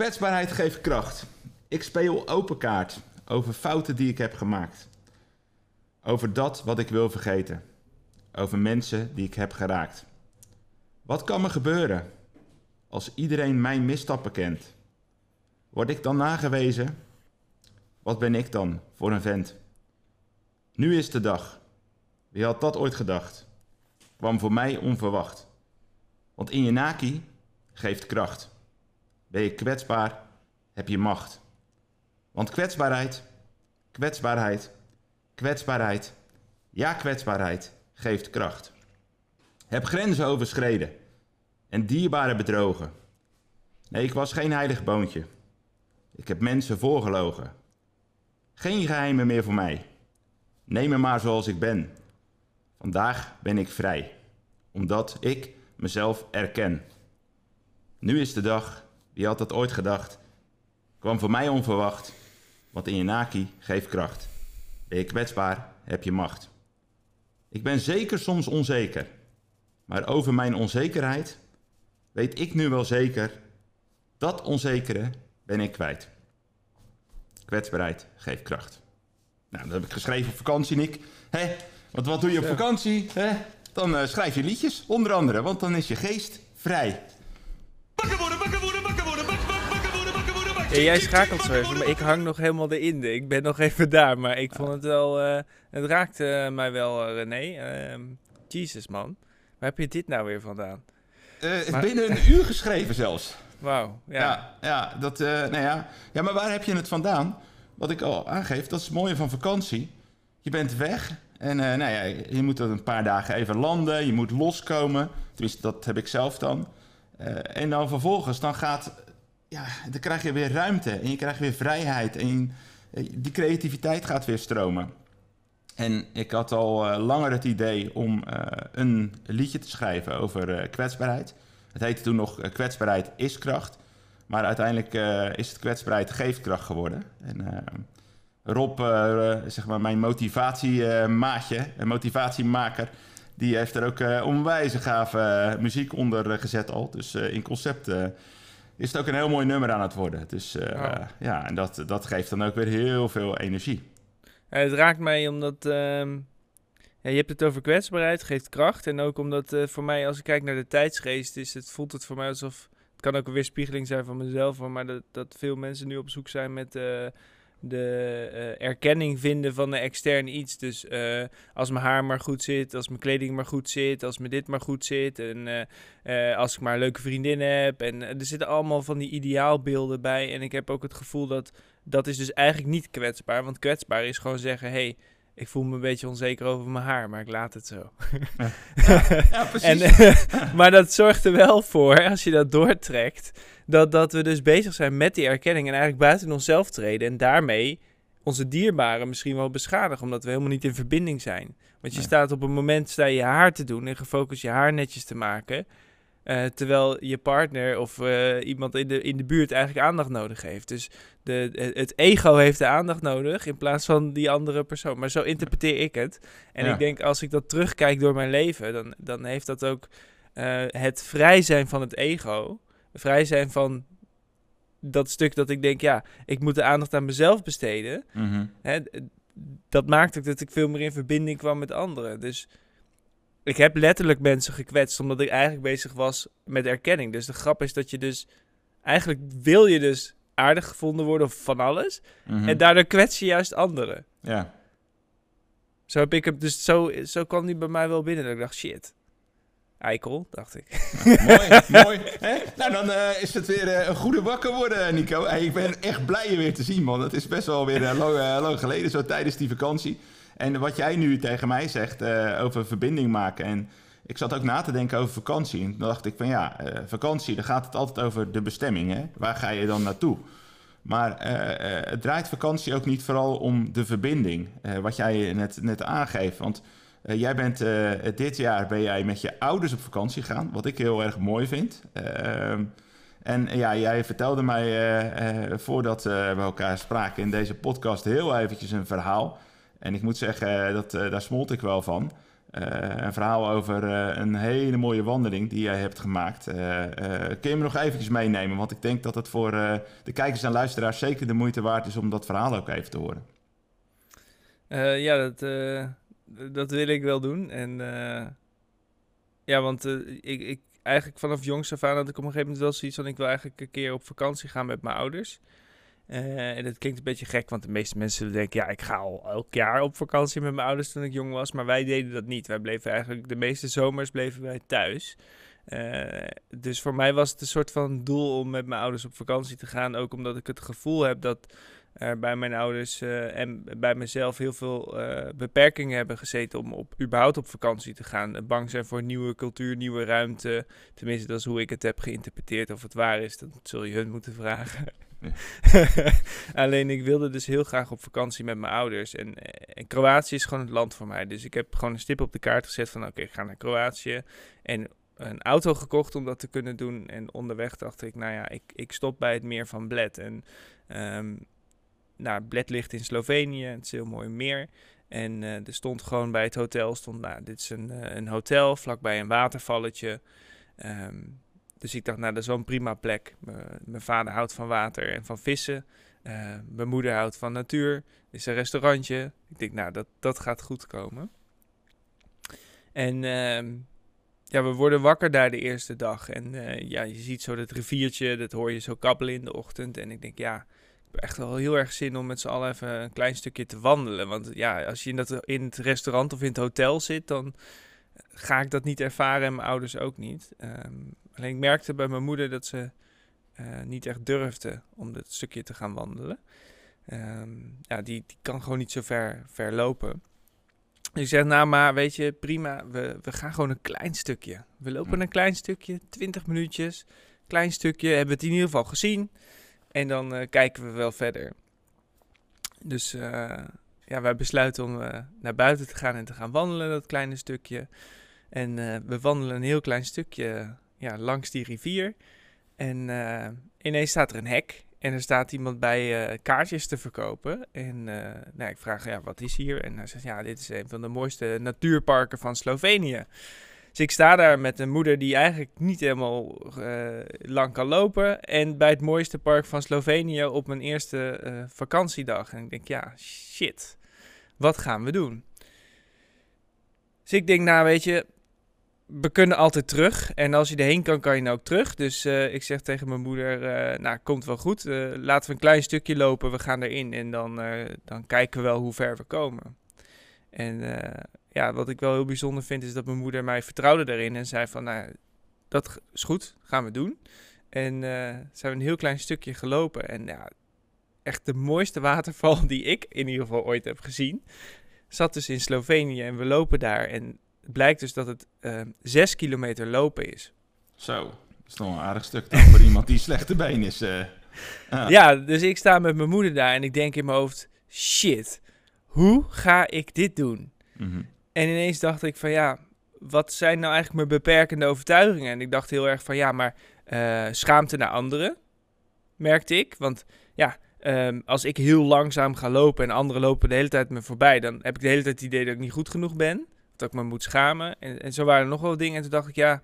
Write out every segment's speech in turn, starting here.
Kwetsbaarheid geeft kracht. Ik speel open kaart over fouten die ik heb gemaakt. Over dat wat ik wil vergeten. Over mensen die ik heb geraakt. Wat kan me gebeuren als iedereen mijn misstappen kent? Word ik dan nagewezen? Wat ben ik dan voor een vent? Nu is de dag. Wie had dat ooit gedacht? Kwam voor mij onverwacht. Want in je geeft kracht. Ben je kwetsbaar, heb je macht. Want kwetsbaarheid, kwetsbaarheid, kwetsbaarheid, ja kwetsbaarheid geeft kracht. Heb grenzen overschreden en dierbare bedrogen. Nee, ik was geen heilig boontje. Ik heb mensen voorgelogen. Geen geheimen meer voor mij. Neem me maar zoals ik ben. Vandaag ben ik vrij, omdat ik mezelf erken. Nu is de dag, wie had dat ooit gedacht, kwam voor mij onverwacht, want in je naki geeft kracht. Ben je kwetsbaar, heb je macht. Ik ben zeker soms onzeker, maar over mijn onzekerheid weet ik nu wel zeker, dat onzekere ben ik kwijt. Kwetsbaarheid geeft kracht. Nou, dat heb ik geschreven op vakantie, Nick. Hé, want wat doe je op vakantie? Hè? Dan uh, schrijf je liedjes, onder andere, want dan is je geest vrij. Ja, jij schakelt zo even, maar ik hang nog helemaal erin. Ik ben nog even daar, maar ik vond het wel... Uh, het raakte mij wel, uh, René. Ehm, Jesus, man. Waar heb je dit nou weer vandaan? Maar... Binnen een uur geschreven zelfs. Wauw, ja. ja. Ja, dat, nou ja. ja, maar waar heb je het vandaan? Wat ik al aangeef, dat is het mooie van vakantie. Je bent weg en uh, nou ja, je moet er een paar dagen even landen. Je moet loskomen. Tenminste, dat heb ik zelf dan. Uh, en dan vervolgens, dan gaat... Ja, dan krijg je weer ruimte en je krijgt weer vrijheid. En die creativiteit gaat weer stromen. En ik had al uh, langer het idee om een liedje te schrijven over kwetsbaarheid. Het heette toen nog Kwetsbaarheid is kracht. Maar uiteindelijk is het kwetsbaarheid geeft kracht geworden. En Rob, zeg maar mijn motivatiemaatje, een motivatiemaker, die heeft er ook onwijs gave muziek onder gezet al. Dus in concept is het ook een heel mooi nummer aan het worden. Dus oh. ja, en dat, dat geeft dan ook weer heel veel energie. Ja, het raakt mij omdat ehm, ja, je hebt het over kwetsbaarheid, geeft kracht. En ook omdat voor mij, als ik kijk naar de tijdsgeest, is het, voelt het voor mij alsof... Het kan ook een weerspiegeling zijn van mezelf, maar dat, dat veel mensen nu op zoek zijn met de uh, erkenning vinden van een extern iets. Dus uh, als mijn haar maar goed zit, als mijn kleding maar goed zit, als me dit maar goed zit. En uh, als ik maar leuke vriendinnen heb. En er zitten allemaal van die ideaalbeelden bij. En ik heb ook het gevoel dat dat is dus eigenlijk niet kwetsbaar. Want kwetsbaar is gewoon zeggen, hey, ik voel me een beetje onzeker over mijn haar, maar ik laat het zo. Ja, ja, ja precies. En, maar dat zorgt er wel voor, als je dat doortrekt, dat, dat we dus bezig zijn met die erkenning en eigenlijk buiten onszelf treden. En daarmee onze dierbaren misschien wel beschadigen, omdat we helemaal niet in verbinding zijn. Want je staat op een moment, sta je, je haar te doen en gefocust je haar netjes te maken. Uh, terwijl je partner of uh, iemand in de, in de buurt eigenlijk aandacht nodig heeft. Dus de, het ego heeft de aandacht nodig in plaats van die andere persoon. Maar zo interpreteer ik het. En ja. ik denk als ik dat terugkijk door mijn leven, dan, dan heeft dat ook uh, het vrij zijn van het ego vrij zijn van dat stuk dat ik denk, ja, ik moet de aandacht aan mezelf besteden. Mhm. Hè, dat maakt ook dat ik veel meer in verbinding kwam met anderen. Dus ik heb letterlijk mensen gekwetst omdat ik eigenlijk bezig was met erkenning. Dus de grap is dat je dus eigenlijk wil je dus aardig gevonden worden of van alles. Mhm. En daardoor kwets je juist anderen. Ja. Zo heb ik hem, dus zo, zo kwam die bij mij wel binnen. Dat ik dacht, shit. Eikel, dacht ik. mooi, mooi. Hè? Nou, dan uh, is het weer uh, een goede wakker worden, Nico. Hey, ik ben echt blij je weer te zien, man. Het is best wel weer uh, lang, lang, geleden, zo tijdens die vakantie. En wat jij nu tegen mij zegt over verbinding maken. En ik zat ook na te denken over vakantie. En toen dacht ik van ja, vakantie, dan gaat het altijd over de bestemming. Hè? Waar ga je dan naartoe? Maar het draait vakantie ook niet vooral om de verbinding. wat jij net, net aangeeft. Want uh, jij bent uh, dit jaar ben jij met je ouders op vakantie gegaan, wat ik heel erg mooi vind. Uh, en ja, jij vertelde mij voordat we elkaar spraken in deze podcast heel eventjes een verhaal. En ik moet zeggen, dat, daar smolt ik wel van. eh, een verhaal over eh, een hele mooie wandeling die jij hebt gemaakt. Eh, eh, kun je me nog eventjes meenemen? Want ik denk dat het voor eh, de kijkers en luisteraars zeker de moeite waard is om dat verhaal ook even te horen. Eh, ja, dat, eh, dat wil ik wel doen. En eh, ja, want eh, ik, ik eigenlijk vanaf jongs af aan had ik op een gegeven moment wel zoiets van ik wil eigenlijk een keer op vakantie gaan met mijn ouders. Eh, en dat klinkt een beetje gek, want de meeste mensen denken, ja, ik ga al elk jaar op vakantie met mijn ouders toen ik jong was. Maar wij deden dat niet. Wij bleven eigenlijk, de meeste zomers bleven wij thuis. Dus voor mij was het een soort van doel om met mijn ouders op vakantie te gaan. Ook omdat ik het gevoel heb dat er bij mijn ouders eh, en bij mezelf heel veel eh, beperkingen hebben gezeten om op, überhaupt op vakantie te gaan. Eh, Bang zijn voor nieuwe cultuur, nieuwe ruimte. Tenminste, dat is hoe ik het heb geïnterpreteerd. Of het waar is, dat zul je hun moeten vragen. Alleen ik wilde dus heel graag op vakantie met mijn ouders. En, eh, en Kroatië is gewoon het land voor mij. Dus ik heb gewoon een stip op de kaart gezet van oké, ik ga naar Kroatië. En een auto gekocht om dat te kunnen doen. En onderweg dacht ik, nou ja, ik, ik stop bij het meer van Bled. En ehm nou, Bled in Slovenië. Het is een heel mooi meer. En eh, er stond gewoon bij het hotel, stond, nou, dit is een, eh, een hotel vlakbij een watervalletje. Ehm, dus ik dacht, nou, dat is wel een prima plek. Mijn vader houdt van water en van vissen. Eh, mijn moeder houdt van natuur. Is een restaurantje. Ik denk, nou, dat, dat gaat goed komen. En ehm, ja, we worden wakker daar de eerste dag. En ja, je ziet zo dat riviertje, dat hoor je zo kabbelen in de ochtend. En ik denk, ja, echt wel heel erg zin om met z'n allen even een klein stukje te wandelen. Want ja, als je in, dat, in het restaurant of in het hotel zit, dan ga ik dat niet ervaren en mijn ouders ook niet. Ehm, alleen ik merkte bij mijn moeder dat ze eh, niet echt durfde om dat stukje te gaan wandelen. Ehm, ja, die, die kan gewoon niet zo ver, ver lopen. Dus ik zeg, nou maar weet je, prima, we, we gaan gewoon een klein stukje. We lopen Hm. een klein stukje, 20 minuutjes, klein stukje, hebben we het in ieder geval gezien. En dan eh, kijken we wel verder. Dus eh, ja, wij besluiten om eh, naar buiten te gaan en te gaan wandelen, dat kleine stukje. En we wandelen een heel klein stukje ja, langs die rivier. En ineens staat er een hek. En er staat iemand bij kaartjes te verkopen. En eh, nou, ik vraag, ja, wat is hier? En hij zegt, ja, dit is een van de mooiste natuurparken van Slovenië. Dus ik sta daar met een moeder die eigenlijk niet helemaal eh, lang kan lopen. En bij het mooiste park van Slovenië op mijn eerste eh, vakantiedag. En ik denk, ja, shit, wat gaan we doen? Dus ik denk, nou weet je, we kunnen altijd terug. En als je erheen kan, kan je nou ook terug. Dus eh, ik zeg tegen mijn moeder, nou, komt wel goed. Laten we een klein stukje lopen, we gaan erin. En dan, dan kijken we wel hoe ver we komen. En ja, wat ik wel heel bijzonder vind, is dat mijn moeder mij vertrouwde daarin. En zei van, nou, dat is goed, gaan we doen. En eh zijn we een heel klein stukje gelopen. En ja, echt de mooiste waterval die ik in ieder geval ooit heb gezien. Zat dus in Slovenië en we lopen daar. En het blijkt dus dat het eh, zes kilometer lopen is. Zo, dat is nog een aardig stuk dan voor iemand die slechte been is. eh. Ah. Ja, dus ik sta met mijn moeder daar en ik denk in mijn hoofd: shit, hoe ga ik dit doen? Mhm. En ineens dacht ik van ja, wat zijn nou eigenlijk mijn beperkende overtuigingen? En ik dacht heel erg van ja, maar eh, schaamte naar anderen, merkte ik. Want ja, ehm, als ik heel langzaam ga lopen en anderen lopen de hele tijd me voorbij, dan heb ik de hele tijd het idee dat ik niet goed genoeg ben. Dat ik me moet schamen. En, en zo waren er nog wel dingen. En toen dacht ik ja,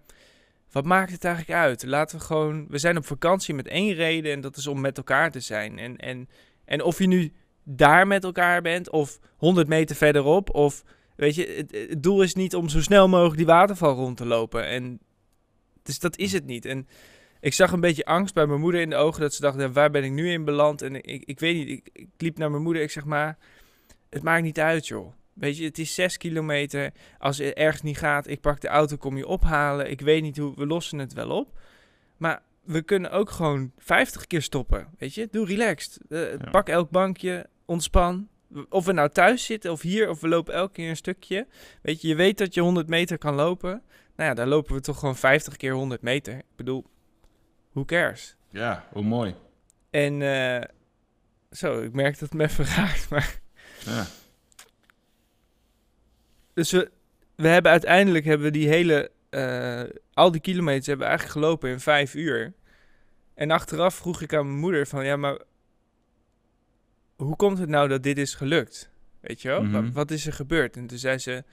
wat maakt het eigenlijk uit? Laten we gewoon, we zijn op vakantie met één reden en dat is om met elkaar te zijn. En, en, en of je nu daar met elkaar bent of 100 meter verderop of Weet je, het, het doel is niet om zo snel mogelijk die waterval rond te lopen. En dus dat is het niet. En ik zag een beetje angst bij mijn moeder in de ogen dat ze dacht, ja, waar ben ik nu in beland? En ik, ik weet niet, ik, ik liep naar mijn moeder, ik zeg maar, het maakt niet uit joh. Weet je, het is zes kilometer. Als het ergens niet gaat, ik pak de auto, kom je ophalen. Ik weet niet hoe, we lossen het wel op. Maar we kunnen ook gewoon 50 keer stoppen. Weet je, doe relaxed. Eh, Ja. Pak elk bankje, ontspan. Of we nou thuis zitten of hier, of we lopen elke keer een stukje. Weet je, je weet dat je 100 meter kan lopen. Nou ja, daar lopen we toch gewoon 50 keer 100 meter. Ik bedoel, who cares? Ja, hoe mooi. En eh, zo, ik merk dat het me even raakt, maar... Ja. Dus we, we hebben uiteindelijk hebben we die hele, eh, al die kilometers hebben we eigenlijk gelopen in vijf uur. En achteraf vroeg ik aan mijn moeder van, ja, maar hoe komt het nou dat dit is gelukt? Weet je wel? Mhm. Wa- Wat is er gebeurd? En toen zei ze,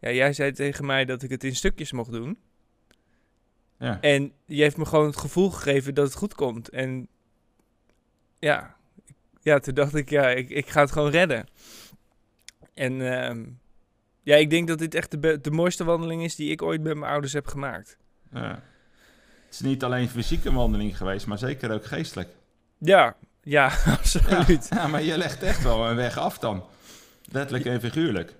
Ja, jij zei tegen mij dat ik het in stukjes mocht doen. Ja. En je heeft me gewoon het gevoel gegeven dat het goed komt. En ja, ja toen dacht ik, ja, ik, ik ga het gewoon redden. En ehm, ja, ik denk dat dit echt de, de mooiste wandeling is die ik ooit met mijn ouders heb gemaakt. Ja. Het is niet alleen fysieke wandeling geweest, maar zeker ook geestelijk. Ja, ja, absoluut. ja, maar je legt echt wel een weg af dan. Letterlijk en figuurlijk.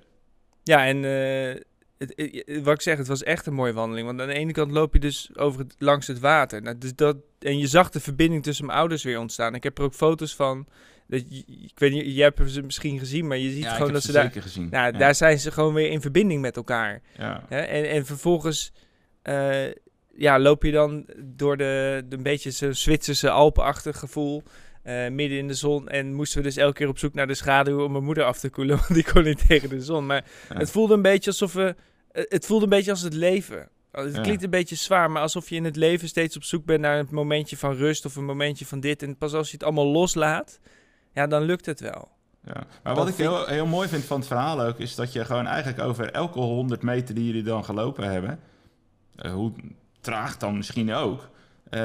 Ja, en eh, het, het- wat ik zeg, het was echt een mooie wandeling. Want aan de ene kant loop je dus over het, langs het water. Nou, dus dat, en je zag de verbinding tussen mijn ouders weer ontstaan. Ik heb er ook foto's van. Dat, ik weet niet, jij hebt ze misschien gezien, maar je ziet Ja, gewoon dat ze ze daar... gezien. Nou, ja. daar zijn ze gewoon weer in verbinding met elkaar. Ja. En, en vervolgens eh, ja, loop je dan door de, de een beetje zo'n Zwitserse Alpenachtig gevoel. Eh, midden in de zon. En moesten we dus elke keer op zoek naar de schaduw om mijn moeder af te koelen. Want die kon niet tegen de zon. Maar Ja. het voelde een beetje alsof we. eh, Het voelde een beetje als het leven. Oh, Het Ja. klinkt een beetje zwaar, maar alsof je in het leven steeds op zoek bent naar een momentje van rust of een momentje van dit. En pas als je het allemaal loslaat, ja, dan lukt het wel. Ja. Maar Dat wat ik vind- heel, heel mooi vind van het verhaal ook, is dat je gewoon eigenlijk over elke 100 meter die jullie dan gelopen hebben, eh, hoe traag dan misschien ook, eh,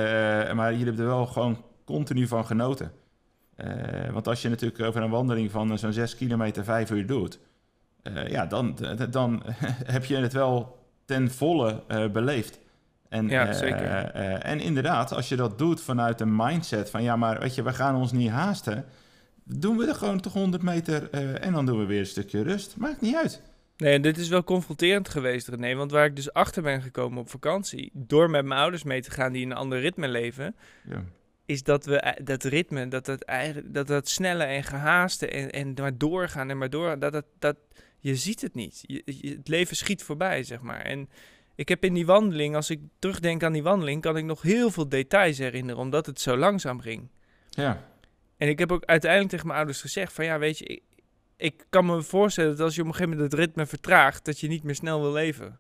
maar jullie hebben er wel gewoon continu van genoten. Eh, want als je natuurlijk over een wandeling van eh, zo'n 6 kilometer 5 uur doet, eh, ja, dan, dan heb je het wel ten volle beleefd. En, Ja, zeker. en inderdaad, als je dat doet vanuit een mindset van ja, maar weet je, we gaan ons niet haasten doen we er gewoon toch 100 meter en dan doen we weer een stukje rust. Maakt niet uit. Nee, en dit is wel confronterend geweest, René. Want waar ik dus achter ben gekomen op vakantie, door met mijn ouders mee te gaan die in een ander ritme leven, Ja. Is dat we eh, dat ritme, dat dat, eigenlijk, dat, dat snelle en gehaaste en, en maar doorgaan en maar doorgaan, dat, dat, dat, je ziet het niet. Je, je- het leven schiet voorbij, zeg maar. En ik heb in die wandeling, als ik terugdenk aan die wandeling, kan ik nog heel veel details herinneren, omdat het zo langzaam ging. ja. En ik heb ook uiteindelijk tegen mijn ouders gezegd van ja, weet je, ik, ik kan me voorstellen dat als je op een gegeven moment het ritme vertraagt, dat je niet meer snel wil leven.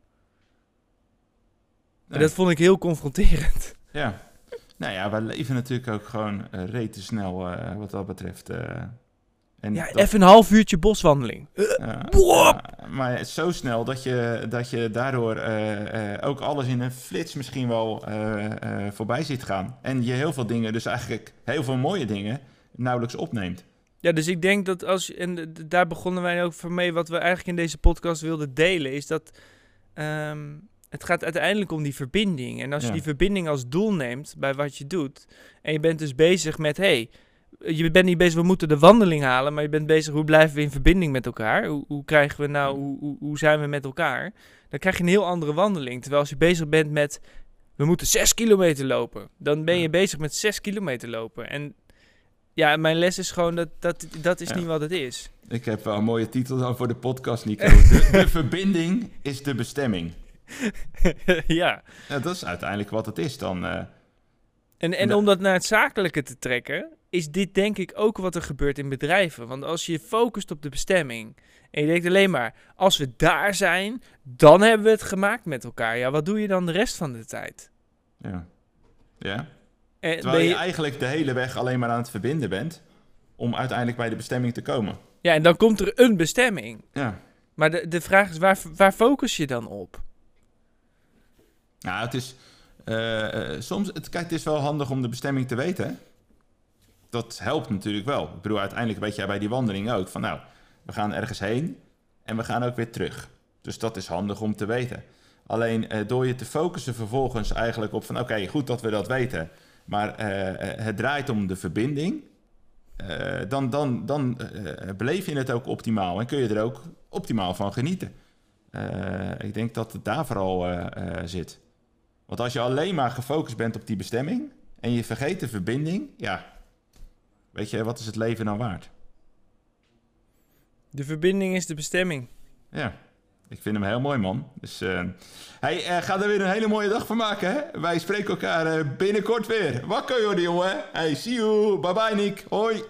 En dat vond ik heel confronterend. ja. Nou ja, wij leven natuurlijk ook gewoon eh rete snel eh, wat dat betreft. eh. en Ja, dat- even een half uurtje boswandeling. Maar zo snel dat je, dat je daardoor ook alles in een flits misschien wel voorbij ziet gaan. En je heel veel dingen, dus eigenlijk heel veel mooie dingen, nauwelijks opneemt. Ja, dus ik denk dat als, en daar begonnen wij ook van mee, wat we eigenlijk in deze podcast wilden delen, is dat ehm, het gaat uiteindelijk om die verbinding. En als je die verbinding als doel neemt bij wat je doet, en je bent dus bezig met, hey, je bent niet bezig, we moeten de wandeling halen, maar je bent bezig, hoe blijven we in verbinding met elkaar? Hoe, hoe krijgen we nou, hoe, hoe, hoe zijn we met elkaar? Dan krijg je een heel andere wandeling. Terwijl als je bezig bent met, we moeten zes kilometer lopen, dan ben je Ja. bezig met zes kilometer lopen. En ja, mijn les is gewoon dat dat, dat is Ja. niet wat het is. Ik heb wel een mooie titel dan voor de podcast, Nico. De, de verbinding is de bestemming. ja. Ja, dat is uiteindelijk wat het is dan. eh. En, en om dat naar het zakelijke te trekken, is dit denk ik ook wat er gebeurt in bedrijven. Want als je focust op de bestemming en je denkt alleen maar, als we daar zijn, dan hebben we het gemaakt met elkaar. Ja, wat doe je dan de rest van de tijd? ja. ja. En Terwijl je je- eigenlijk de hele weg alleen maar aan het verbinden bent. om uiteindelijk bij de bestemming te komen. ja, en dan komt er een bestemming. Ja. Maar de, de vraag is, waar, waar focus je dan op? Nou, het is. eh, eh, soms. Het, kijk, het is wel handig om de bestemming te weten. Dat helpt natuurlijk wel. Ik bedoel, uiteindelijk weet jij bij die wandeling ook van. Nou, we gaan ergens heen. en we gaan ook weer terug. Dus dat is handig om te weten. Alleen eh, door je te focussen vervolgens eigenlijk op van. Oké, goed dat we dat weten. Maar het draait om de verbinding. dan dan, dan beleef je het ook optimaal. En kun je er ook optimaal van genieten. Ik denk dat het daar vooral zit. Want als je alleen maar gefocust bent op die bestemming en je vergeet de verbinding, ja, weet je, wat is het leven dan waard? De verbinding is de bestemming. Ja, ik vind hem heel mooi, man. Dus, eh hey, eh, ga er weer een hele mooie dag van maken, hè? Wij spreken elkaar eh, binnenkort weer. Wakker, joh, jongen. Hey, see you. Bye bye, Nick. Hoi.